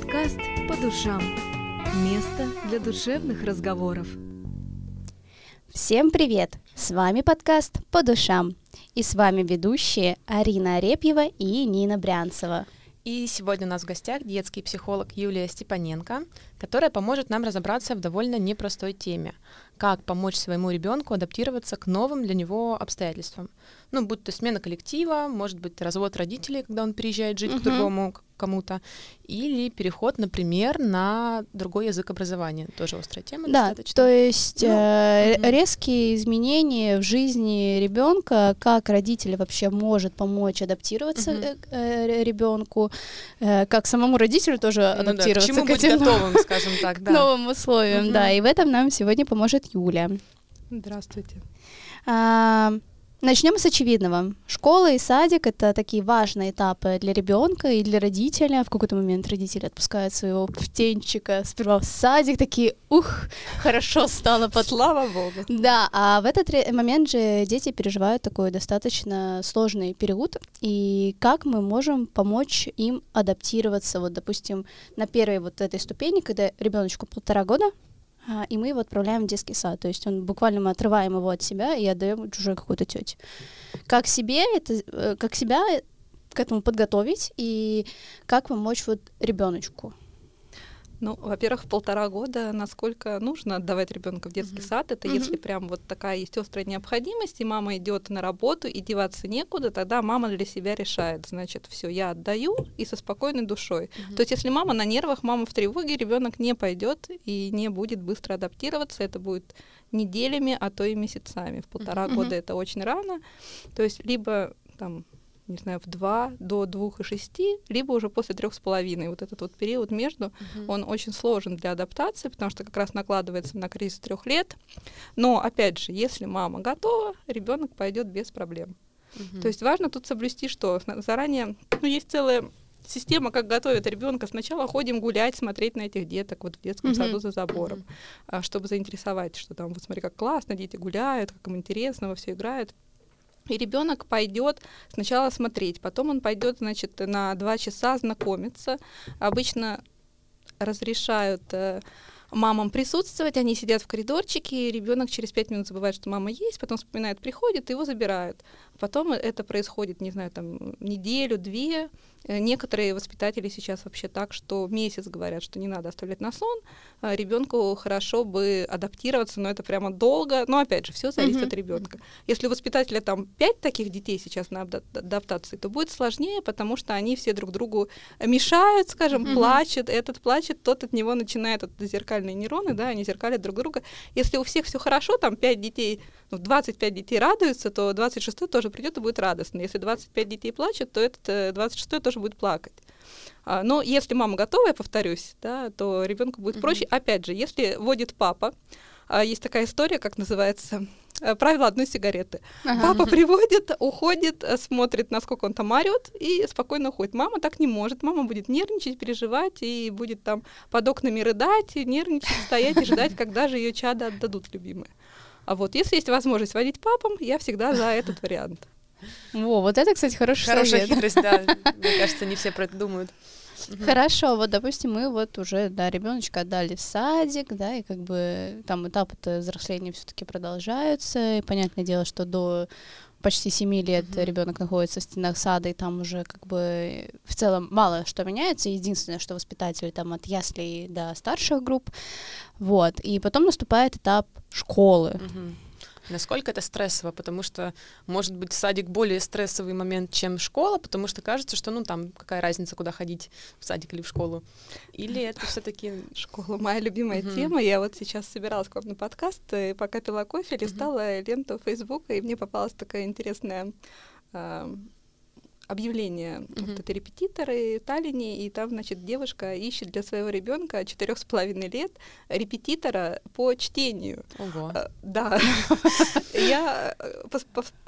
Подкаст «По душам». Место для душевных разговоров. Всем привет! С вами подкаст «По душам». И с вами ведущие Арина Арепьева и Нина Брянцева. И сегодня у нас в гостях детский психолог Юлия Степаненко, которая поможет нам разобраться в довольно непростой теме. Как помочь своему ребенку адаптироваться к новым для него обстоятельствам. Ну, будь то смена коллектива, может быть, развод родителей, когда он переезжает жить uh-huh. к другому кому-то, или переход, например, на другой язык образования. Тоже острая тема. Да, достаточно. то есть ну, э, угу. резкие изменения в жизни ребенка, как родитель вообще может помочь адаптироваться угу. э, ребенку, э, как самому родителю тоже ну, адаптироваться да, к, к этим готовым, скажем так, да. новым условиям, угу. да. И в этом нам сегодня поможет Юля. Здравствуйте. А, Начнем с очевидного. Школа и садик это такие важные этапы для ребенка и для родителя. В какой-то момент родители отпускают своего птенчика сперва в садик, такие, ух, хорошо стало под. Слава богу. Да, а в этот момент же дети переживают такой достаточно сложный период. И как мы можем помочь им адаптироваться, вот, допустим, на первой вот этой ступени, когда ребеночку полтора года, и мы его отправляем в детский сад. То есть он буквально мы отрываем его от себя и отдаем чужой какой-то тете. Как себе это, э, как себя к этому подготовить и как помочь вот ребеночку? Ну, во-первых, полтора года, насколько нужно отдавать ребенка в детский mm-hmm. сад, это mm-hmm. если прям вот такая есть острая необходимость, и мама идет на работу, и деваться некуда, тогда мама для себя решает, значит, все, я отдаю и со спокойной душой. Mm-hmm. То есть, если мама на нервах, мама в тревоге, ребенок не пойдет и не будет быстро адаптироваться, это будет неделями, а то и месяцами. В полтора mm-hmm. года это очень рано. То есть, либо там не знаю, в 2 до 2 и 6, либо уже после трех с половиной. Вот этот вот период между, uh-huh. он очень сложен для адаптации, потому что как раз накладывается на кризис трех лет. Но, опять же, если мама готова, ребенок пойдет без проблем. Uh-huh. То есть важно тут соблюсти, что заранее, ну, есть целая система, как готовят ребенка. Сначала ходим гулять, смотреть на этих деток вот в детском uh-huh. саду за забором, uh-huh. чтобы заинтересовать, что там, вот смотри, как классно, дети гуляют, как им интересно, во все играют. И ребенок пойдет сначала смотреть, потом он пойдет, значит, на два часа знакомиться. Обычно разрешают э, мамам присутствовать, они сидят в коридорчике, и ребенок через пять минут забывает, что мама есть, потом вспоминает, приходит, его забирают. Потом это происходит, не знаю, там неделю, две, некоторые воспитатели сейчас вообще так, что месяц говорят, что не надо оставлять на сон, а ребенку хорошо бы адаптироваться, но это прямо долго. Но опять же, все зависит mm-hmm. от ребенка. Если у воспитателя там пять таких детей сейчас на адаптации, то будет сложнее, потому что они все друг другу мешают, скажем, mm-hmm. плачут, этот плачет, тот от него начинает от зеркальные нейроны, да, они зеркалят друг друга. Если у всех все хорошо, там пять детей, ну, 25 детей радуются, то 26 тоже придет и будет радостно. Если 25 детей плачут, то этот 26 э, тоже будет плакать. А, но если мама готова, я повторюсь, да, то ребенку будет mm-hmm. проще. Опять же, если водит папа, а, есть такая история, как называется э, правило одной сигареты. Ага. Папа приводит, уходит, смотрит, насколько он там орет, и спокойно уходит. Мама так не может. Мама будет нервничать, переживать, и будет там под окнами рыдать, и нервничать, стоять и ждать, когда же ее чада отдадут любимые. А вот если есть возможность водить папам, я всегда за этот вариант. Во, вот это, кстати, хороший Хорошая совет. хитрость, да. Мне кажется, не все про это думают. Хорошо, вот, допустим, мы вот уже, да, ребеночка отдали в садик, да, и как бы там этапы взросления все-таки продолжаются, и понятное дело, что до почти 7 лет mm-hmm. ребенок находится в стенах сада, и там уже как бы в целом мало что меняется. Единственное, что воспитатели там от яслей до старших групп. Вот. И потом наступает этап школы. Mm-hmm. Насколько это стрессово, потому что, может быть, садик более стрессовый момент, чем школа, потому что кажется, что, ну, там, какая разница, куда ходить, в садик или в школу. Или это все таки Школа моя любимая uh-huh. тема. Я вот сейчас собиралась к вам на подкаст, и пока пила кофе, листала uh-huh. ленту Фейсбука, и мне попалась такая интересная объявление. Uh-huh. Вот это репетиторы в Таллине, и там, значит, девушка ищет для своего ребенка четырех с половиной лет репетитора по чтению. Ого. А, да. Я, э,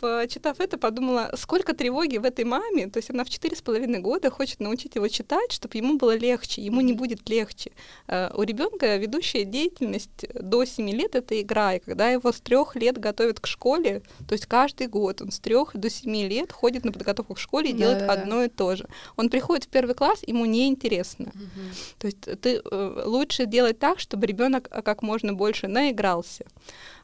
почитав это, подумала, сколько тревоги в этой маме. То есть она в четыре с половиной года хочет научить его читать, чтобы ему было легче. Ему не будет легче. А, у ребенка ведущая деятельность до семи лет это игра. И когда его с трех лет готовят к школе, то есть каждый год он с трех до семи лет ходит на подготовку к школе школе делает одно и то же. Он приходит в первый класс, ему неинтересно. Угу. То есть ты э, лучше делать так, чтобы ребенок как можно больше наигрался.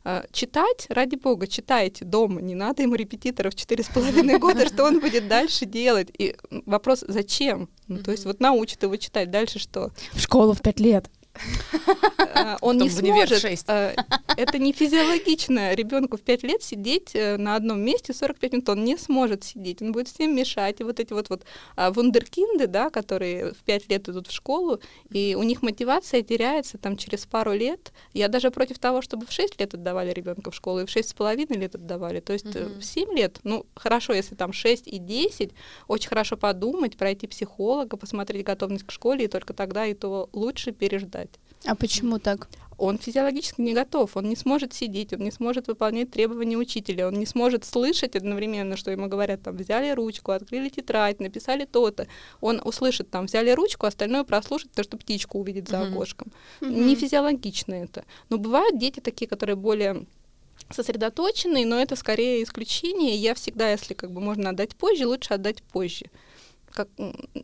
Э, читать, ради бога, читайте дома, не надо ему репетиторов четыре с половиной года, что он будет дальше делать. И вопрос, зачем? Ну, то есть вот научит его читать, дальше что? В школу в пять лет. Он не сможет. Э, это не физиологично. Ребенку в 5 лет сидеть э, на одном месте 45 минут. Он не сможет сидеть. Он будет всем мешать. И вот эти вот, вот а, вундеркинды, да, которые в 5 лет идут в школу, и у них мотивация теряется там через пару лет. Я даже против того, чтобы в 6 лет отдавали ребенка в школу, и в 6,5 лет отдавали. То есть в 7 лет, ну, хорошо, если там 6 и 10, очень хорошо подумать, пройти психолога, посмотреть готовность к школе, и только тогда и то лучше переждать. А почему так? он физиологически не готов, он не сможет сидеть, он не сможет выполнять требования учителя, он не сможет слышать одновременно, что ему говорят, там, взяли ручку, открыли тетрадь, написали то-то. Он услышит, там, взяли ручку, остальное прослушать, то, что птичку увидит за окошком. Mm-hmm. Не физиологично это. Но бывают дети такие, которые более сосредоточенные, но это скорее исключение. Я всегда, если как бы можно отдать позже, лучше отдать позже как,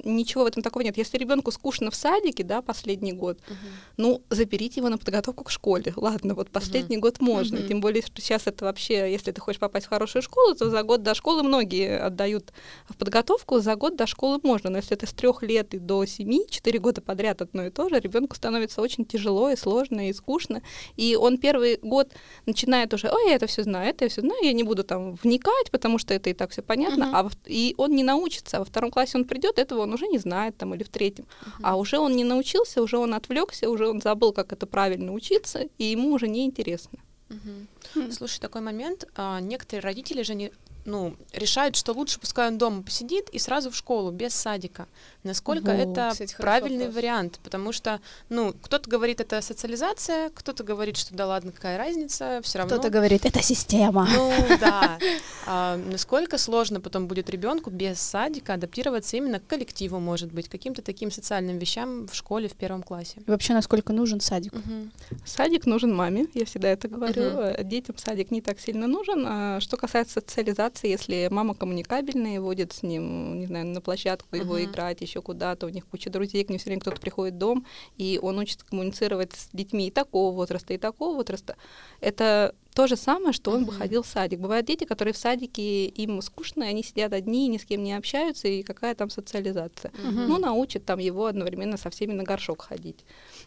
ничего в этом такого нет. Если ребенку скучно в садике, да, последний год, uh-huh. ну, заберите его на подготовку к школе. Ладно, вот последний uh-huh. год можно. Uh-huh. Тем более, что сейчас это вообще, если ты хочешь попасть в хорошую школу, то за год до школы многие отдают в подготовку, за год до школы можно. Но если это с трех лет и до семи, четыре года подряд одно и то же, ребенку становится очень тяжело и сложно и скучно. И он первый год начинает уже, ой, я это все знаю, это я все знаю, я не буду там вникать, потому что это и так все понятно. Uh-huh. А и он не научится. А во втором классе он придет, этого он уже не знает там или в третьем. Uh-huh. А уже он не научился, уже он отвлекся, уже он забыл, как это правильно учиться, и ему уже не интересно. Угу. Слушай, такой момент. А, некоторые родители же не ну, решают, что лучше пускай он дома посидит и сразу в школу, без садика. Насколько Во, это кстати, правильный вопрос. вариант? Потому что, ну, кто-то говорит, это социализация, кто-то говорит, что да ладно, какая разница, все равно. Кто-то говорит, это система. Ну, да. А, насколько сложно потом будет ребенку без садика адаптироваться именно к коллективу, может быть, каким-то таким социальным вещам в школе в первом классе? И вообще, насколько нужен садик? Угу. Садик нужен маме, я всегда это говорю. Угу. Детям садик не так сильно нужен. А что касается социализации, ситуации, если мама коммуникабельная, водит с ним, не знаю, на площадку его uh-huh. играть, еще куда-то, у них куча друзей, к ним все время кто-то приходит в дом, и он учится коммуницировать с детьми и такого возраста, и такого возраста, это то же самое, что он uh-huh. бы ходил в садик. Бывают дети, которые в садике, им скучно, они сидят одни, ни с кем не общаются, и какая там социализация. Ну, научат там его одновременно со всеми на горшок ходить,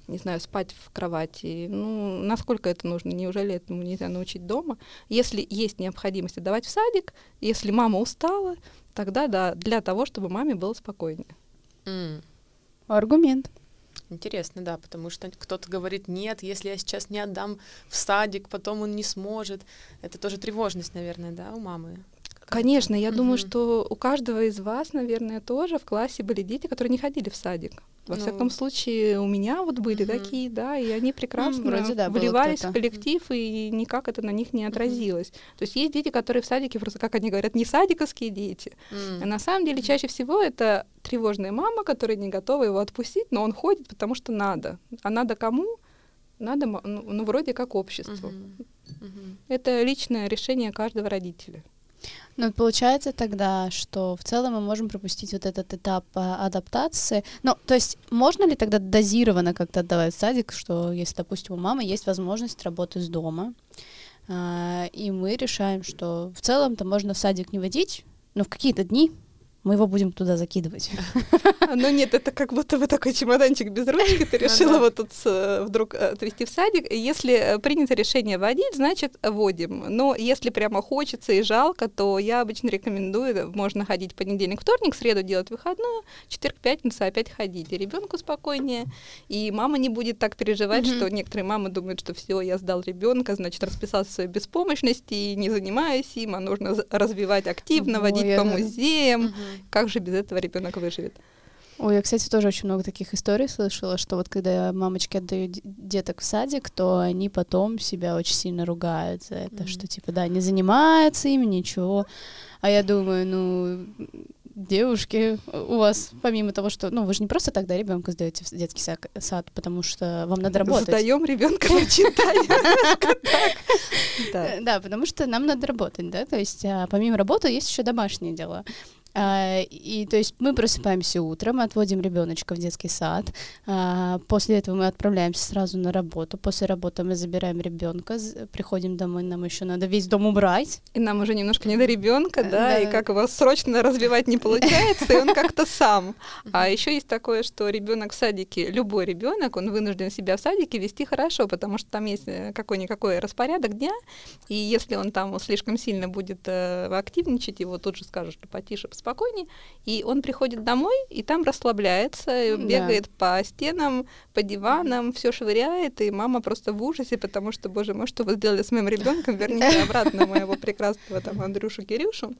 не знаю, спать в кровати. Ну, насколько это нужно? Неужели этому нельзя научить дома? Если есть необходимость отдавать в садик, если мама устала, тогда да, для того, чтобы маме было спокойнее. Mm. Аргумент. Интересно, да, потому что кто-то говорит, нет, если я сейчас не отдам в садик, потом он не сможет. Это тоже тревожность, наверное, да, у мамы. Конечно, я угу. думаю, что у каждого из вас, наверное, тоже в классе были дети, которые не ходили в садик. Во ну, всяком случае, у меня вот были угу. такие, да, и они прекрасно ну, вроде, да, вливались в коллектив, и никак это на них не отразилось. Угу. То есть есть дети, которые в садике просто, как они говорят, не садиковские дети. Угу. А на самом деле чаще всего это тревожная мама, которая не готова его отпустить, но он ходит, потому что надо. А надо кому? Надо, ну, ну вроде как обществу. Угу. Угу. Это личное решение каждого родителя. Ну, получается тогда, что в целом мы можем пропустить вот этот этап а, адаптации. Ну, то есть можно ли тогда дозированно как-то отдавать в садик, что если, допустим, у мамы есть возможность работы с дома, а, и мы решаем, что в целом-то можно в садик не водить, но в какие-то дни мы его будем туда закидывать. Ну нет, это как будто бы такой чемоданчик без ручки, ты решила вот тут э, вдруг э, отвезти в садик. Если э, принято решение водить, значит, водим. Но если прямо хочется и жалко, то я обычно рекомендую, можно ходить понедельник, вторник, среду делать выходную, четверг, пятница опять ходить. И ребенку спокойнее, и мама не будет так переживать, что некоторые мамы думают, что все, я сдал ребенка, значит, расписался в своей беспомощности и не занимаюсь им, а нужно развивать активно, водить по музеям, как же без этого ребенок выживет? Ой, я, кстати, тоже очень много таких историй слышала, что вот когда мамочки отдают деток в садик, то они потом себя очень сильно ругают за это, mm-hmm. что типа, да, не занимаются ими, ничего. А я думаю, ну, девушки, у вас, помимо того, что, ну, вы же не просто тогда ребенка сдаете в детский сад, сад, потому что вам надо работать. Сдаем ребенка читаем. Да, потому что нам надо работать, да, то есть а помимо работы есть еще домашние дела. А, и то есть мы просыпаемся утром, отводим ребеночка в детский сад. А, после этого мы отправляемся сразу на работу. После работы мы забираем ребенка, приходим домой, нам еще надо весь дом убрать. И нам уже немножко не до ребенка, да, да, и как его срочно развивать не получается, и он как-то сам. А еще есть такое, что ребенок в садике, любой ребенок, он вынужден себя в садике вести хорошо, потому что там есть э, какой-никакой распорядок дня, и если он там слишком сильно будет э, активничать, его тут же скажут, что потише, спокойнее, и он приходит домой и там расслабляется, да. бегает по стенам, по диванам, все швыряет, и мама просто в ужасе, потому что, боже мой, что вы сделали с моим ребенком, верните обратно моего прекрасного там Андрюшу Кирюшу.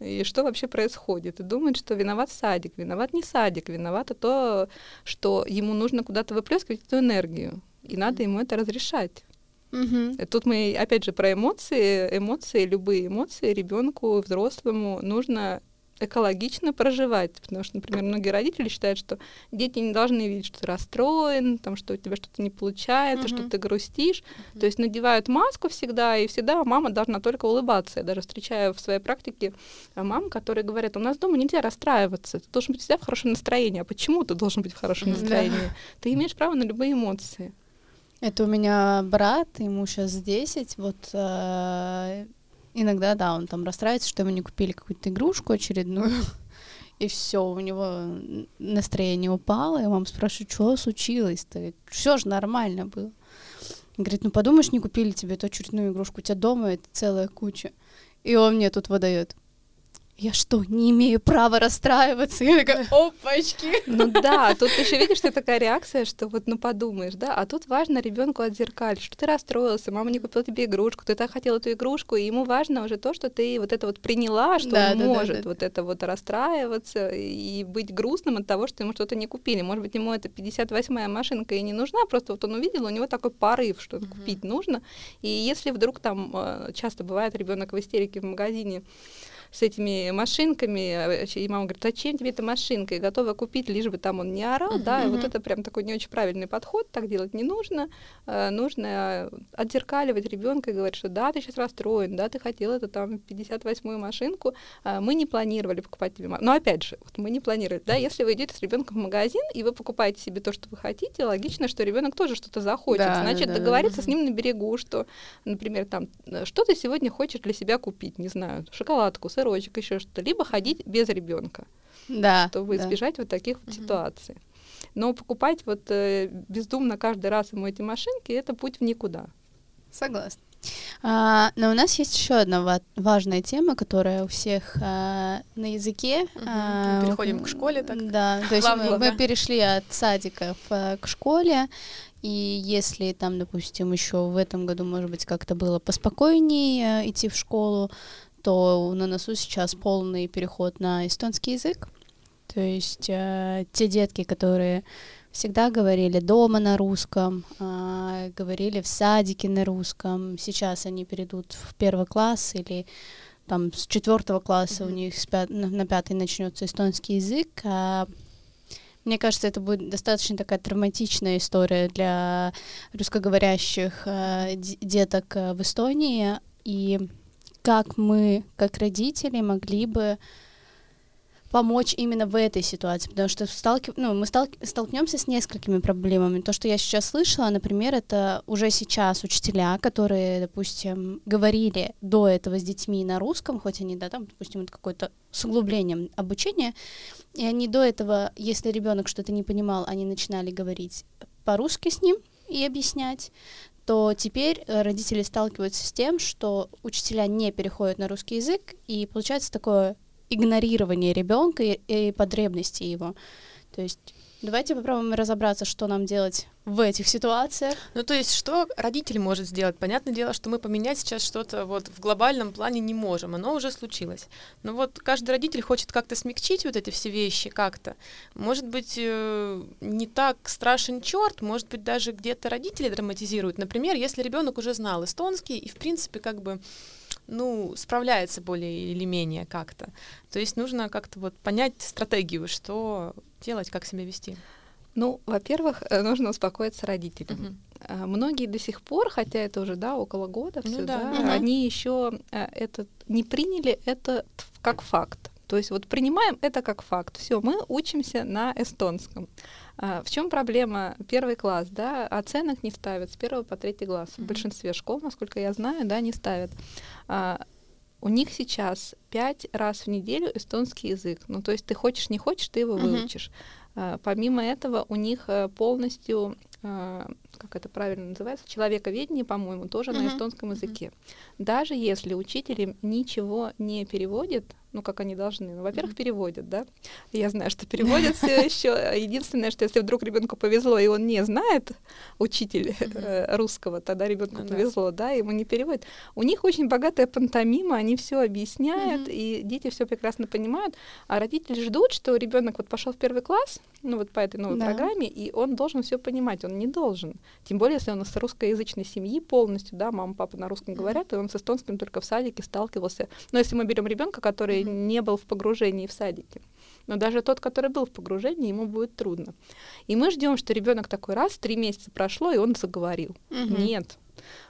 И что вообще происходит? И думает, что виноват садик, виноват не садик, виновато то, что ему нужно куда-то выплескивать эту энергию. И надо ему это разрешать. Угу. Тут мы опять же про эмоции. Эмоции, любые эмоции ребенку, взрослому нужно экологично проживать. Потому что, например, многие родители считают, что дети не должны видеть, что ты расстроен, там, что у тебя что-то не получается, mm-hmm. что ты грустишь. Mm-hmm. То есть надевают маску всегда, и всегда мама должна только улыбаться. Я даже встречаю в своей практике э, мам, которые говорят, у нас дома нельзя расстраиваться, ты должен быть всегда в хорошем настроении. А почему ты должен быть в хорошем настроении? Mm-hmm. Ты имеешь право на любые эмоции. Это у меня брат, ему сейчас 10, вот э, Иногда, да, он там расстраивается, что ему не купили какую-то игрушку очередную, и все, у него настроение упало, и мама спрашивает, что случилось-то? Все же нормально было. Говорит, ну подумаешь, не купили тебе эту очередную игрушку, у тебя дома это целая куча. И он мне тут выдает я что, не имею права расстраиваться? Я такая, опачки. Ну да, тут еще видишь, что такая реакция, что вот, ну подумаешь, да, а тут важно ребенку отзеркалить, что ты расстроился, мама не купила тебе игрушку, ты так хотел эту игрушку, и ему важно уже то, что ты вот это вот приняла, что да, он да, может да, да. вот это вот расстраиваться и быть грустным от того, что ему что-то не купили. Может быть, ему эта 58-я машинка и не нужна, просто вот он увидел, у него такой порыв, что uh-huh. купить нужно. И если вдруг там э, часто бывает ребенок в истерике в магазине, с этими машинками, и мама говорит, зачем тебе эта машинка, и готова купить, лишь бы там он не орал, uh-huh. да, и вот это прям такой не очень правильный подход, так делать не нужно, э, нужно отзеркаливать ребенка и говорить, что да, ты сейчас расстроен, да, ты хотел эту там 58-ю машинку, э, мы не планировали покупать тебе, но опять же, вот мы не планировали, да, если вы идете с ребенком в магазин и вы покупаете себе то, что вы хотите, логично, что ребенок тоже что-то захочет, да, значит, да, договориться да. с ним на берегу, что, например, там, э, что ты сегодня хочешь для себя купить, не знаю, шоколадку, сырочек, еще что-то, либо ходить без ребенка, да, чтобы да. избежать вот таких вот ситуаций. Но покупать вот э, бездумно каждый раз ему эти машинки это путь в никуда. Согласна. А, но у нас есть еще одна ва- важная тема, которая у всех а, на языке. Угу. А, Переходим к школе, так. Да, то есть мы, мы перешли от садиков а, к школе, и если там, допустим, еще в этом году, может быть, как-то было поспокойнее а, идти в школу, то на носу сейчас полный переход на эстонский язык. То есть э, те детки, которые всегда говорили дома на русском, э, говорили в садике на русском, сейчас они перейдут в первый класс или там с четвертого класса mm-hmm. у них с пят- на, пятый начнется эстонский язык. А мне кажется, это будет достаточно такая травматичная история для русскоговорящих э, деток в Эстонии. И как мы, как родители, могли бы помочь именно в этой ситуации, потому что сталки... ну, мы сталк... столкнемся с несколькими проблемами. То, что я сейчас слышала, например, это уже сейчас учителя, которые, допустим, говорили до этого с детьми на русском, хоть они, да, там, допустим, это какое-то с углублением обучения, и они до этого, если ребенок что-то не понимал, они начинали говорить по-русски с ним и объяснять, то теперь э, родители сталкиваются с тем, что учителя не переходят на русский язык, и получается такое игнорирование ребенка и, и потребностей его. То есть давайте попробуем разобраться, что нам делать в этих ситуациях. Ну, то есть, что родитель может сделать? Понятное дело, что мы поменять сейчас что-то вот в глобальном плане не можем, оно уже случилось. Но вот каждый родитель хочет как-то смягчить вот эти все вещи как-то. Может быть, э, не так страшен черт, может быть, даже где-то родители драматизируют. Например, если ребенок уже знал эстонский и, в принципе, как бы ну, справляется более или менее как-то. То есть нужно как-то вот понять стратегию, что делать, как себя вести. Ну, во-первых, э, нужно успокоиться родителям. Uh-huh. Многие до сих пор, хотя это уже да около года, ну, все, да, да, uh-huh. они еще э, это не приняли это как факт. То есть вот принимаем это как факт. Все, мы учимся на эстонском. А, в чем проблема? Первый класс, да, оценок не ставят с первого по третий класс. В большинстве школ, насколько я знаю, да, не ставят. А, у них сейчас пять раз в неделю эстонский язык. Ну, то есть ты хочешь, не хочешь, ты его выучишь. А, помимо этого, у них э, полностью а, как это правильно называется, человековедение, по-моему, тоже uh-huh. на эстонском языке. Uh-huh. Даже если учитель ничего не переводит, ну, как они должны. Ну, во-первых, переводят, да. Я знаю, что переводят все еще. Единственное, что если вдруг ребенку повезло, и он не знает учитель mm-hmm. русского, тогда ребенку ну, повезло, да. ему не переводят. У них очень богатая пантомима, они все объясняют, и дети все прекрасно понимают. А родители ждут, что ребенок вот пошел в первый класс, ну, вот по этой новой программе, и он должен все понимать. Он не должен. Тем более, если он из русскоязычной семьи полностью, да, мама, папа на русском говорят, и он с эстонским только в садике сталкивался. Но если мы берем ребенка, который не был в погружении в садике. Но даже тот, который был в погружении, ему будет трудно. И мы ждем, что ребенок такой раз, три месяца прошло, и он заговорил. Угу. Нет.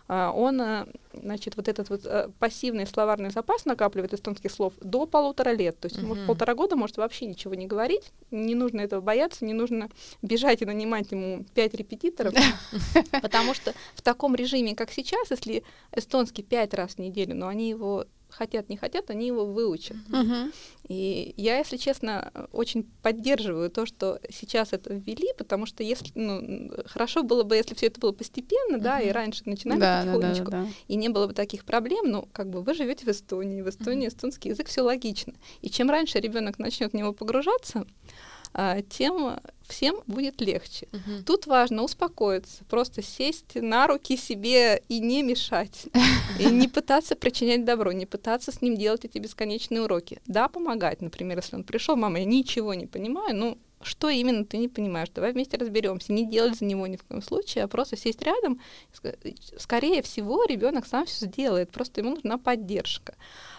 А, он, а, значит, вот этот вот а, пассивный словарный запас накапливает эстонских слов до полутора лет. То есть угу. может, полтора года может вообще ничего не говорить. Не нужно этого бояться, не нужно бежать и нанимать ему пять репетиторов. Потому что в таком режиме, как сейчас, если эстонский пять раз в неделю, но они его хотят, не хотят, они его выучат. Uh-huh. И я, если честно, очень поддерживаю то, что сейчас это ввели, потому что если, ну, хорошо было бы, если все это было постепенно, uh-huh. да, и раньше начинали да, потихонечку, да, да, да. и не было бы таких проблем, ну, как бы вы живете в Эстонии, в Эстонии uh-huh. эстонский язык, все логично. И чем раньше ребенок начнет в него погружаться, тем всем будет легче. Угу. Тут важно успокоиться, просто сесть на руки себе и не мешать. И не пытаться причинять добро, не пытаться с ним делать эти бесконечные уроки. Да, помогать. Например, если он пришел, мама, я ничего не понимаю, ну, что именно ты не понимаешь, давай вместе разберемся. Не делать за него ни в коем случае, а просто сесть рядом. Скорее всего, ребенок сам все сделает, просто ему нужна поддержка.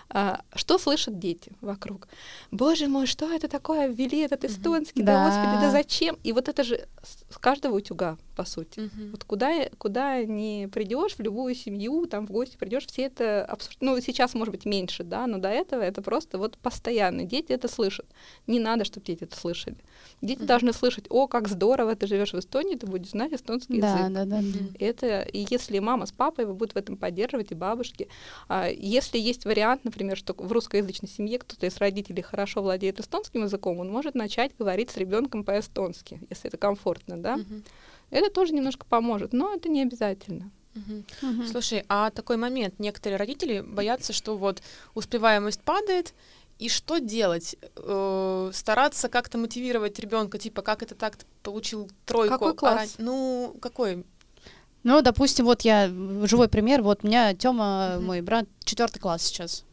А, что слышат дети вокруг? Боже мой, что это такое? Ввели этот эстонский, да, да господи, да зачем? И вот это же с каждого утюга, по сути. Угу. Вот куда, куда не придешь, в любую семью, там в гости придешь, все это обсуждают. Ну, сейчас, может быть, меньше, да, но до этого это просто вот постоянно. Дети это слышат. Не надо, чтобы дети это слышали. Дети угу. должны слышать, о, как здорово, ты живешь в Эстонии, ты будешь знать эстонский да, язык. Да, да, да. Это, и если мама с папой будут в этом поддерживать, и бабушки, а, если есть вариант, например, что в русскоязычной семье кто-то из родителей хорошо владеет эстонским языком, он может начать говорить с ребенком по-эстонски, если это комфортно, да. Угу. Это тоже немножко поможет, но это не обязательно. Угу. Угу. Слушай, а такой момент, некоторые родители боятся, что вот успеваемость падает, и что делать? Э, стараться как-то мотивировать ребенка, типа, как это так получил тройку? Какой класс? А, ну, какой? Ну, допустим, вот я живой пример. Вот у меня Тёма, мой брат, четвертый класс сейчас.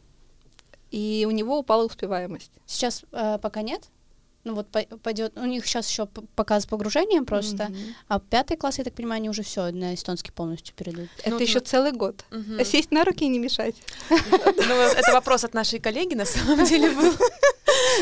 И у него упала успеваемость. Сейчас э, пока нет. Ну вот пойдет, у них сейчас еще показ с погружением просто, mm-hmm. а пятый класс, я так понимаю, они уже все на эстонский полностью перейдут. Это ну, еще ну... целый год. Mm-hmm. Сесть на руки и не мешать. Ну, это вопрос от нашей коллеги, на самом деле, был.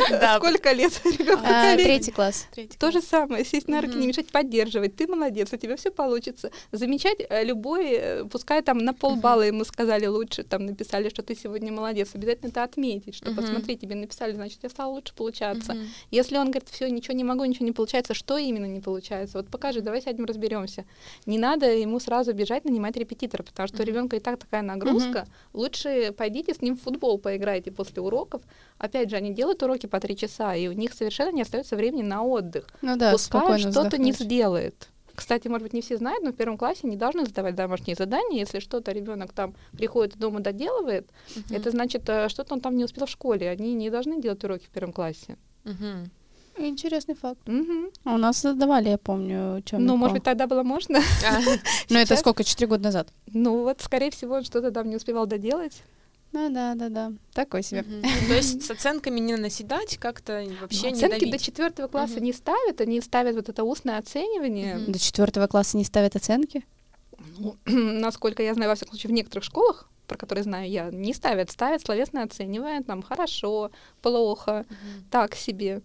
Да. Сколько лет ребенку? А, третий класс. То же самое. Сесть на руки, не мешать, поддерживать. Ты молодец, у тебя все получится. Замечать э, любой, э, пускай там на полбалла ему сказали лучше, там написали, что ты сегодня молодец. Обязательно это отметить, что посмотри, тебе написали, значит, я стала лучше получаться. Если он говорит, все, ничего не могу, ничего не получается, что именно не получается? Вот покажи, давай сядем разберемся. Не надо ему сразу бежать нанимать репетитора, потому что у ребенка и так такая нагрузка. Лучше пойдите с ним в футбол поиграйте после уроков. Опять же, они делают уроки по три часа, и у них совершенно не остается времени на отдых. Ну да, Пускай что-то не сделает. Кстати, может быть, не все знают, но в первом классе не должны сдавать домашние задания. Если что-то ребенок там приходит дома доделывает, uh-huh. это значит, э, что-то он там не успел в школе. Они не должны делать уроки в первом классе. Uh-huh. Интересный факт. Угу. у нас задавали, я помню, чем. Ну, может быть, тогда было можно. Ну, это сколько, четыре года назад? Ну, вот, скорее всего, он что-то там не успевал доделать. Ну да, да, да. Такой себе. То есть с оценками не наседать как-то вообще ну, не Оценки до четвертого класса не ставят, они ставят вот это устное оценивание. До четвертого класса не ставят оценки? Ну, насколько я знаю, во всяком случае, в некоторых школах, про которые знаю я, не ставят. Ставят словесно оценивая, там, хорошо, плохо, так себе.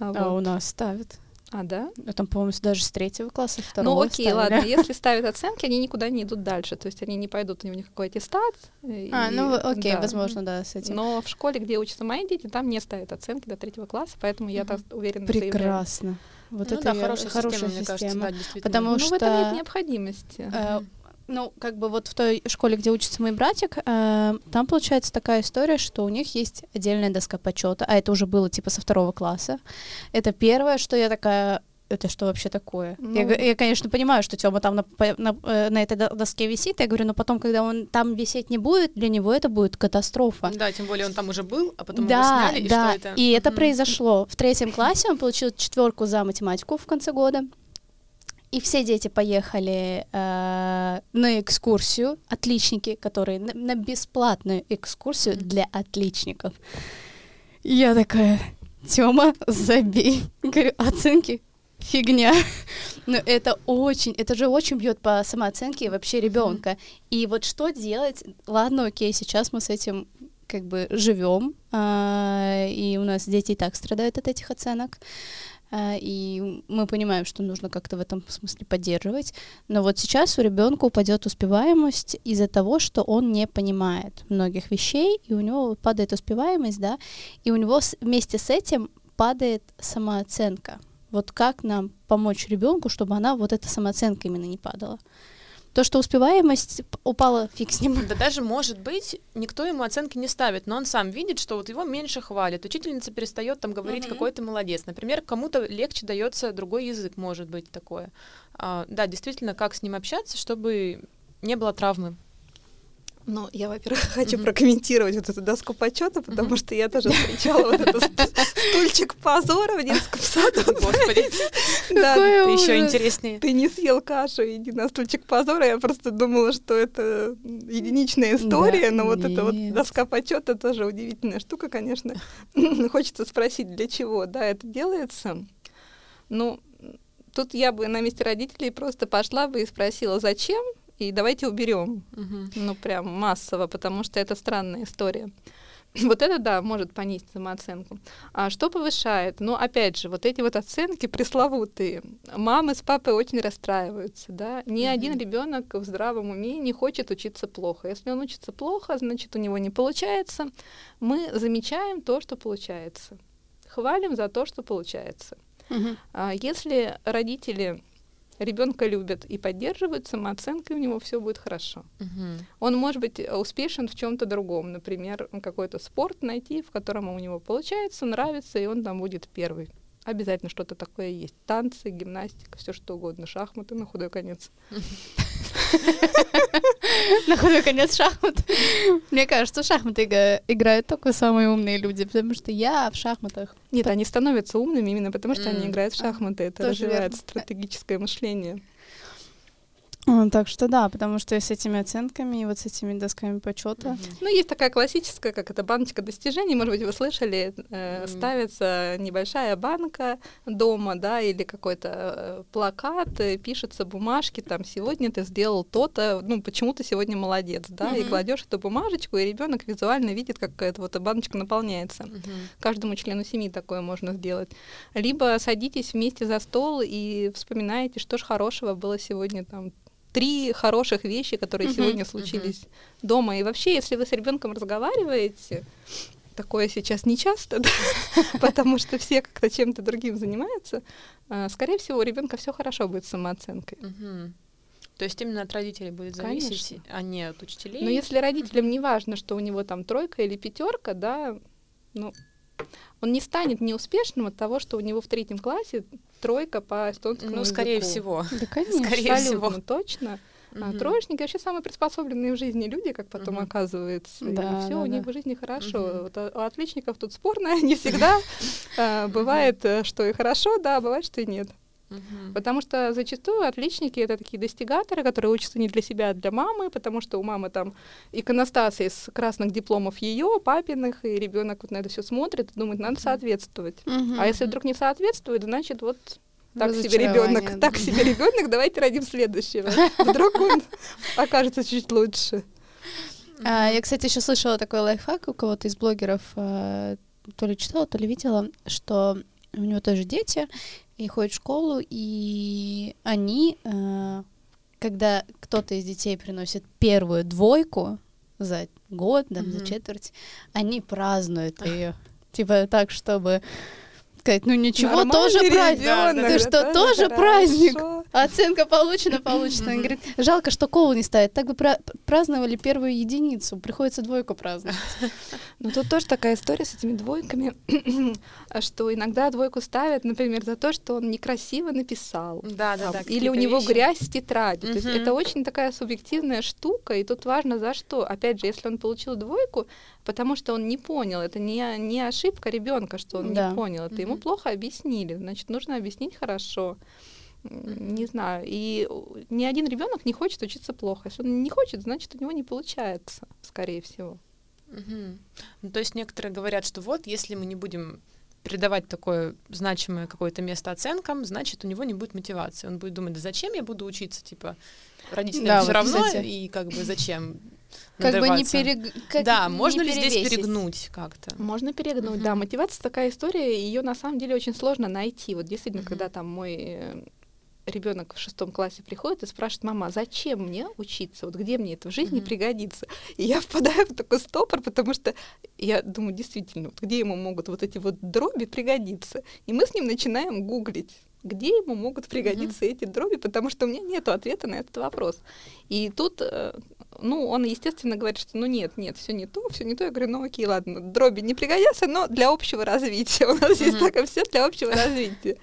А, а вот. у нас ставят. А, да? А там, по-моему, даже с третьего класса, Ну второго окей, ставили. ладно, если ставят оценки, они никуда не идут дальше, то есть они не пойдут, у них какой аттестат. э, А, ну окей, да. возможно, да, с этим. Но в школе, где учатся мои дети, там не ставят оценки до третьего класса, поэтому я так заявляю. Прекрасно. Вот ну это да, я- хорошая, хорошая система, мне кажется, система. да, действительно. Потому Ну, что... в этом нет необходимости. Э, ну, как бы вот в той школе, где учится мой братик, э, там получается такая история, что у них есть отдельная доска почета, а это уже было типа со второго класса. Это первое, что я такая. Это что вообще такое? Я, Ну. г- я, конечно, понимаю, что Тёма там на, на, э, на этой до- доске висит. Я говорю, но потом, когда он там висеть не будет, для него это будет катастрофа. Да, тем более он там уже был, а потом его да, сняли, и да. что это? И это Мгм. произошло в третьем классе. Он получил четверку за математику в конце года. И все дети поехали э, на экскурсию, отличники, которые на, на бесплатную экскурсию для отличников. И я такая, Тёма, забей. Говорю, оценки фигня. Но это очень, это же очень бьет по самооценке вообще ребенка. И вот что делать? Ладно, окей, сейчас мы с этим как бы живем, и у нас дети и так страдают от этих оценок. А, И мы понимаем, что нужно как-то в этом смысле поддерживать. Но вот сейчас у ребенка упадет успеваемость из-за того, что он не понимает многих вещей, и у него падает успеваемость, да, и у него вместе с этим падает самооценка. Вот как нам помочь ребенку, чтобы она вот эта самооценка именно не падала? То, что успеваемость упала, фиг с ним. Да даже, может быть, никто ему оценки не ставит, но он сам видит, что вот его меньше хвалят. Учительница перестает там говорить, Мгм. какой ты молодец. Например, кому-то легче дается другой язык, может быть такое. А, да, действительно, как с ним общаться, чтобы не было травмы. Ну, я, во-первых, хочу Мгм. прокомментировать вот эту доску почета, потому Мгм. что я тоже встречала вот этот стульчик позора в детском саду. Господи, Да, еще интереснее. ты не съел кашу, иди на стульчик позора. Я просто думала, что это единичная история, но вот эта вот доска почета тоже удивительная штука, конечно. Хочется спросить, для чего, да, это делается. Ну, тут я бы на месте родителей просто пошла бы и спросила, зачем, и давайте уберем. Мгм. Ну, прям массово, потому что это странная история. Вот это, да, может понизить самооценку. А что повышает? Ну, опять же, вот эти вот оценки пресловутые. Мамы с папой очень расстраиваются, да. Ни Мгм. один ребенок в здравом уме не хочет учиться плохо. Если он учится плохо, значит, у него не получается. Мы замечаем то, что получается. Хвалим за то, что получается. А Если родители ребенка любят и поддерживают, самооценкой у него все будет хорошо. Мгм. Он может быть э, успешен в чем-то другом, например, какой-то спорт найти, в котором у него получается, нравится, и он там будет первый. Обязательно что-то такое есть. Танцы, гимнастика, все что угодно, шахматы на худой конец. На худой конец шахмат. Мне кажется, шахматы играют только самые умные люди, потому что я в шахматах. Нет, они становятся умными именно потому, что они играют в шахматы. Это развивает стратегическое мышление. А, Так что да, потому что с этими оценками и вот с этими досками почета. Ну, есть такая классическая, как это баночка достижений, может быть, вы слышали, э, ставится небольшая банка дома, да, или какой-то э, плакат, э, пишется бумажки, там, сегодня ты сделал то-то, ну, почему ты сегодня молодец, да, и кладешь эту бумажечку, и ребенок визуально видит, как эта вот баночка наполняется. Каждому члену семьи такое можно сделать. Либо садитесь вместе за стол и вспоминаете, что ж хорошего было сегодня там три хороших вещи, которые Мгм, сегодня случились дома. И вообще, если вы с ребенком разговариваете, такое сейчас не часто, да, потому что все как-то чем-то другим занимаются, а, скорее всего, у ребенка все хорошо будет с самооценкой. То есть именно от родителей будет зависеть, Конечно. а не от учителей. Но если родителям не важно, что у него там тройка или пятерка, да, ну, он не станет неуспешным от того, что у него в третьем классе тройка по эстонскому Ну, скорее языку. всего. Да, конечно. Скорее всего. точно. А Мгм. троечники вообще самые приспособленные в жизни люди, как потом Мгм. оказывается. Да, и все да, у них да. в жизни хорошо. Мгм. Вот, а у отличников тут спорно, не всегда. А, Бывает, э, что и хорошо, да, а бывает, что и нет. Мгм. Потому что зачастую отличники это такие достигаторы, которые учатся не для себя, а для мамы, потому что у мамы там иконостас из красных дипломов ее, папиных, и ребенок вот на это все смотрит и думает, надо соответствовать. А если вдруг не соответствует, значит вот так себе ребенок, так себе ребенок, давайте родим следующего. Вдруг он окажется чуть лучше. А, я, кстати, еще слышала такой лайфхак у кого-то из блогеров, а, то ли читала, то ли видела, что у него тоже дети, и ходят в школу, и они, э, когда кто-то из детей приносит первую двойку за год, да, за Мгм. четверть, они празднуют ее. Типа так, чтобы сказать, ну ничего, Нормальный тоже праздник. ребёнок, Ты да, что, тоже тоже праздник? хорошо. Оценка получена, получена. Он говорит, жалко, что колу не ставят. Так бы пра- праздновали первую единицу. Приходится двойку праздновать. Ну тут тоже такая история с этими двойками, что иногда двойку ставят, например, за то, что он некрасиво написал. Да, да, да. Или у него грязь в тетради. То есть это очень такая субъективная штука, и тут важно за что. Опять же, если он получил двойку, потому что он не понял, это не, не ошибка ребенка, что он Да. не понял, это ему плохо объяснили, значит, нужно объяснить хорошо. Не знаю. И у- ни один ребенок не хочет учиться плохо. Если он не хочет, значит, у него не получается, скорее всего. Мгм. Ну, то есть некоторые говорят, что вот, если мы не будем придавать такое значимое какое-то место оценкам, значит, у него не будет мотивации. Он будет думать, да зачем я буду учиться, типа, родителям Да, все вот, равно, кстати. и как бы зачем Как бы не перег... как Да, не можно ли здесь перегнуть как-то? Можно перегнуть, Мгм. да. Мотивация такая история, ее на самом деле очень сложно найти. Вот действительно, Мгм. когда там мой ребенок в шестом классе приходит и спрашивает, мама, зачем мне учиться? Вот где мне это в жизни Мгм. пригодится? И я впадаю в такой стопор, потому что я думаю, действительно, вот где ему могут вот эти вот дроби пригодиться? И мы с ним начинаем гуглить где ему могут пригодиться эти дроби, потому что у меня нет ответа на этот вопрос. И тут, э, ну, он, естественно, говорит, что ну нет, нет, все не то, все не то. Я говорю, ну окей, ладно, дроби не пригодятся, но для общего развития. У нас есть Мгм. только все для общего развития.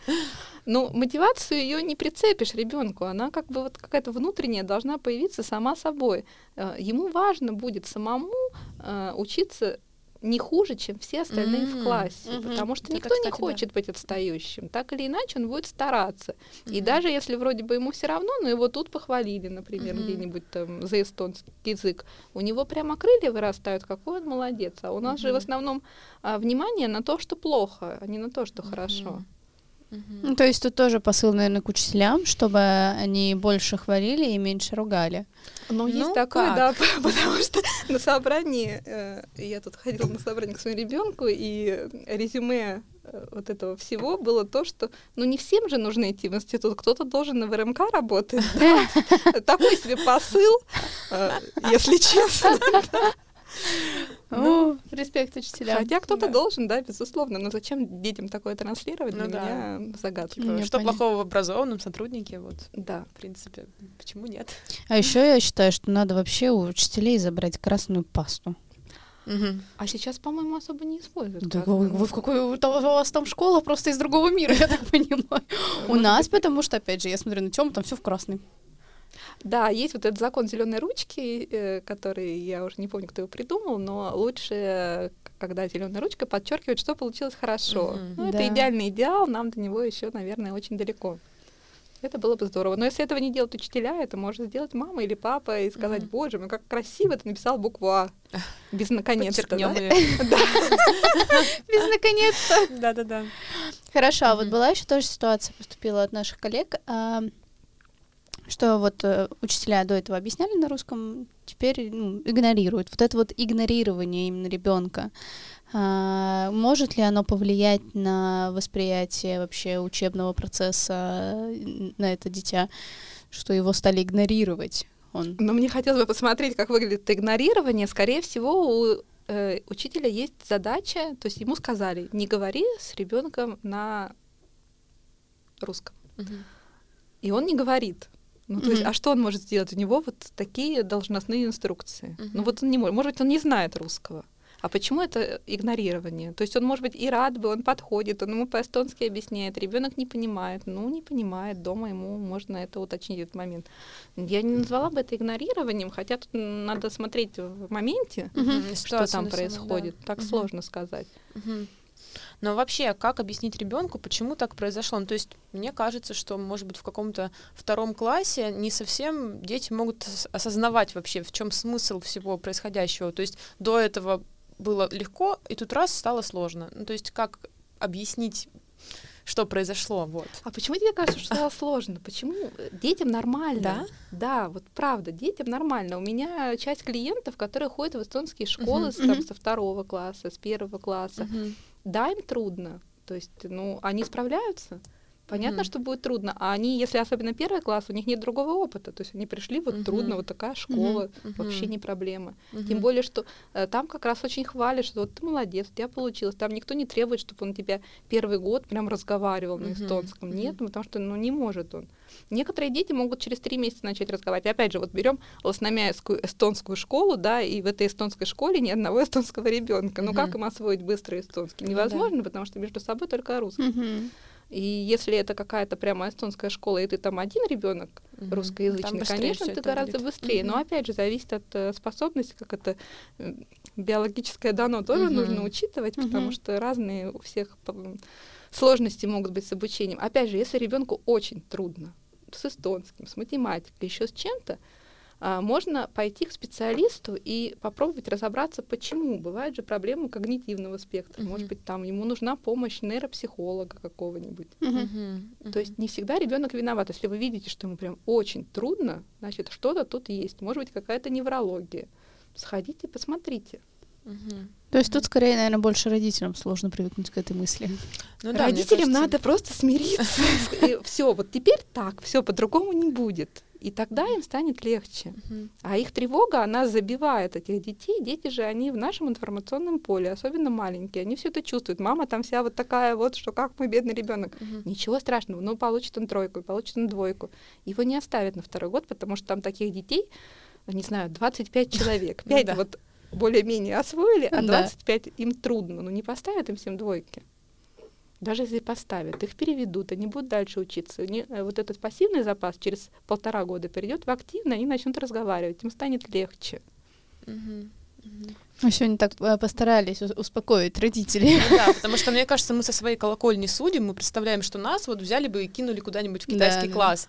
Ну, мотивацию ее не прицепишь ребенку, она как бы вот какая-то внутренняя должна появиться сама собой. Э, Ему важно будет самому э, учиться не хуже, чем все остальные в М, классе, мгм. потому что Это, никто не кстати, да. хочет быть отстающим. Так или иначе, он будет стараться. И Мгм. даже если вроде бы ему все равно, но его тут похвалили, например, Мгм. где-нибудь там за эстонский язык, у него прямо крылья вырастают, какой он молодец. А у нас же в основном а, внимание на то, что плохо, а не на то, что хорошо. Мгм. Ну, то есть тут тоже посыл, наверное, к учителям, чтобы они больше хвалили и меньше ругали. Но есть Ну, такое, как? да, потому что на собрании, э, я тут ходила на собрание к своему ребенку, и резюме э, вот этого всего было то, что, ну, не всем же нужно идти в институт, кто-то должен на ВРМК работать. да. Такой себе посыл, э, если честно. Ну, респект учителям. Хотя кто-то Да. должен, да, безусловно, но зачем детям такое транслировать, Ну для да. меня загадка. Типа, что понятно. плохого в образованном сотруднике? Вот, Да. в принципе, почему нет? А еще я считаю, что надо вообще у учителей забрать красную пасту. Мгм. А сейчас, по-моему, особо не используют. Да вы, вы в какой у вас там школа просто из другого мира, я так понимаю. У нас, потому что, опять же, я смотрю на Тему, там все в красный. Да, есть вот этот закон зеленой ручки, э, который я уже не помню, кто его придумал, но лучше, когда зеленая ручка подчеркивает, что получилось хорошо. Мгм. Ну, Да. это идеальный идеал, нам до него еще, наверное, очень далеко. Это было бы здорово. Но если этого не делают учителя, это может сделать мама или папа и сказать, Мгм. боже мой, как красиво ты написал букву А. Без наконец-то. Да? Без наконец-то. Да-да-да. Хорошо, а вот была еще тоже ситуация, поступила от наших коллег, что вот э, учителя до этого объясняли на русском, теперь ну, игнорируют. Вот это вот игнорирование именно ребенка. а, может ли оно повлиять на восприятие вообще учебного процесса э, на это дитя, что его стали игнорировать? Он Но мне хотелось бы посмотреть, как выглядит игнорирование. Скорее всего, у э, учителя есть задача, то есть ему сказали, не говори с ребенком на русском. Мгм. И он не говорит. Ну, то есть, Мгм. а что он может сделать? У него вот такие должностные инструкции. Ну, Мгм. вот он не может. Может быть, он не знает русского. А почему это игнорирование? То есть он, может быть, и рад бы, он подходит, он ему по-эстонски объясняет, ребенок не понимает. Ну, не понимает, дома ему можно это уточнить, этот момент. Я не назвала бы это игнорированием, хотя тут надо смотреть в моменте, Мгм. что там происходит. да. Так Мгм. сложно сказать. Мгм. Но вообще, как объяснить ребенку, почему так произошло? Ну, то есть, мне кажется, что, может быть, в каком-то втором классе не совсем дети могут ос- осознавать вообще, в чем смысл всего происходящего. То есть до этого было легко, и тут раз стало сложно. Ну, то есть, как объяснить, что произошло, вот. А почему тебе кажется, что стало сложно? Почему э, детям нормально? Да? Да, вот правда, детям нормально. У меня часть клиентов, которые ходят в эстонские школы Мгм. с, там, Мгм. со второго класса, с первого класса. Да, им трудно. То есть, ну, они справляются, Понятно, Мгм. что будет трудно, а они, если особенно первый класс, у них нет другого опыта, то есть они пришли, вот Мгм. трудно, вот такая школа, Мгм. вообще не проблема. Мгм. Тем более, что э, там как раз очень хвалят, что вот ты молодец, у тебя получилось. Там никто не требует, чтобы он тебя первый год прям разговаривал на Мгм, эстонском. мгм. Нет, потому что ну, не может он. Некоторые дети могут через три месяца начать разговаривать. Опять же, вот берем лосномяйскую эстонскую школу, да, и в этой эстонской школе ни одного эстонского ребенка. Ну как им освоить быстро эстонский? Ну. Невозможно, потому что между собой только русский. Мгм. И если это какая-то прямо эстонская школа, и ты там один ребенок Мгм. русскоязычный, Там конечно, ты гораздо будет. быстрее. Но Мгм. опять же, зависит от э, способности, как это э, биологическое дано тоже Мгм. нужно учитывать, потому что разные у всех сложности могут быть с обучением. Опять же, если ребенку очень трудно с эстонским, с математикой, еще с чем-то, можно пойти к специалисту и попробовать разобраться, почему. Бывают же проблемы когнитивного спектра. Мгм. Может быть, там ему нужна помощь нейропсихолога какого-нибудь. Мгм. Мгм. То есть не всегда ребенок виноват. Если вы видите, что ему прям очень трудно, значит, что-то тут есть. Может быть, какая-то неврология. Сходите, посмотрите. Мгм. То есть тут скорее, наверное, больше родителям сложно привыкнуть к этой мысли. Ну да, Родителям кажется, надо просто смириться. Все, вот теперь так, все по-другому не будет. И тогда им станет легче. А их тревога, она забивает этих детей. Дети же, они в нашем информационном поле, особенно маленькие, они все это чувствуют. Мама там вся вот такая вот, что как мой бедный ребенок. Ничего страшного, ну получит он тройку, получит он двойку. Его не оставят на второй год, потому что там таких детей, не знаю, 25 человек. Ну 5 да. вот более-менее освоили, а Да. 25 им трудно. Ну не поставят им всем двойки. Даже если поставят, их переведут, они будут дальше учиться. Они, э, вот этот пассивный запас через полтора года перейдет в активный, они начнут разговаривать, им станет легче. Мгм. Мы сегодня так э, постарались ус- успокоить родителей. Ну да, потому что, мне кажется, мы со своей колокольни судим, мы представляем, что нас вот взяли бы и кинули куда-нибудь в Да, китайский да. класс.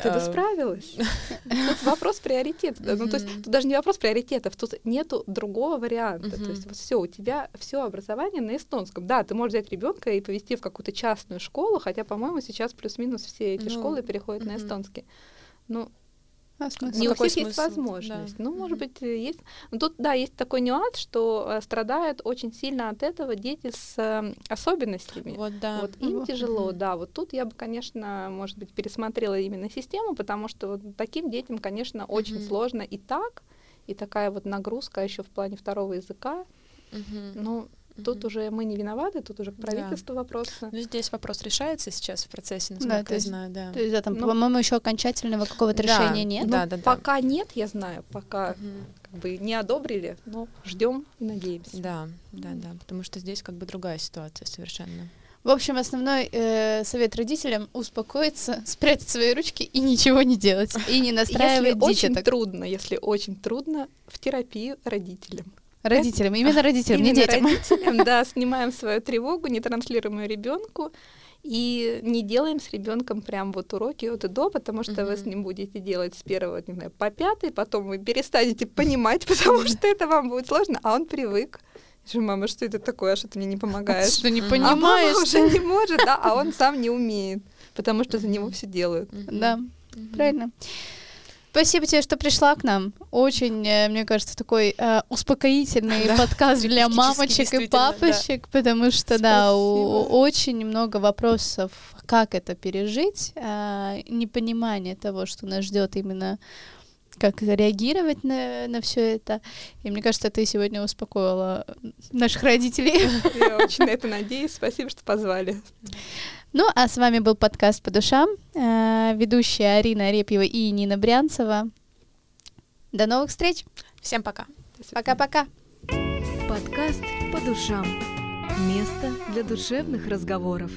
Ты бы Э, справилась. Тут вопрос приоритета. Ну, то есть тут даже не вопрос приоритетов, тут нету другого варианта. То есть вот все, у тебя все образование на эстонском. Да, ты можешь взять ребенка и повести в какую-то частную школу, хотя, по-моему, сейчас плюс-минус все эти Ну, школы переходят на эстонский. Ну, А смысл? не у всех есть смысл? возможность. Да. Ну, может Мгм. быть, э, есть. Но тут, да, есть такой нюанс, что э, страдают очень сильно от этого дети с э, особенностями. Вот да. Вот им Мгм. тяжело, да. Вот тут я бы, конечно, может быть, пересмотрела именно систему, потому что вот таким детям, конечно, очень Мгм. сложно и так, и такая вот нагрузка еще в плане второго языка. Мгм. Ну, тут Мгм. уже мы не виноваты, тут уже к Да. правительству вопросы. Ну, здесь вопрос решается сейчас в процессе, Да, насколько то я есть- знаю, да. То есть, да, там, Ну, по-моему, еще окончательного какого-то Да, решения нет. да, Ну, да, да. Пока нет, я знаю, пока Мгм. как бы не одобрили, но ждем и надеемся. Да, да, да, потому что здесь как бы другая ситуация совершенно. В общем, основной э, совет родителям успокоиться, спрятать свои ручки и ничего не делать. И не Если настраивать очень детей. трудно, если очень трудно, в терапию родителям. Родителям, именно родителям, не Именно детям. родителям, да, снимаем свою тревогу, не транслируем ее ребенку и не делаем с ребенком прям вот уроки от и до, потому что вы с ним будете делать с первого, не знаю, по пятый, потом вы перестанете понимать, потому что это вам будет сложно, а он привык. Говорю, мама, что это такое, а что ты мне не помогаешь? Что не Мгм. А мама понимаешь? уже не может, да, а он сам не умеет, потому что за него все делают. Да, правильно. Спасибо тебе, что пришла к нам. Очень, э, мне кажется, такой э, успокоительный Да, подкаст для мамочек и действительно, да. папочек, потому что, да, у- Спасибо. очень много вопросов, как это пережить, а, непонимание того, что нас ждет именно как реагировать на, на все это. И мне кажется, ты сегодня успокоила наших родителей. Я очень на это надеюсь. Спасибо, что позвали. Ну, а с вами был подкаст «По душам». Э, Ведущая Арина Арепьева и Нина Брянцева. До новых встреч. Всем пока. Пока-пока. Подкаст «По душам». Место для душевных разговоров.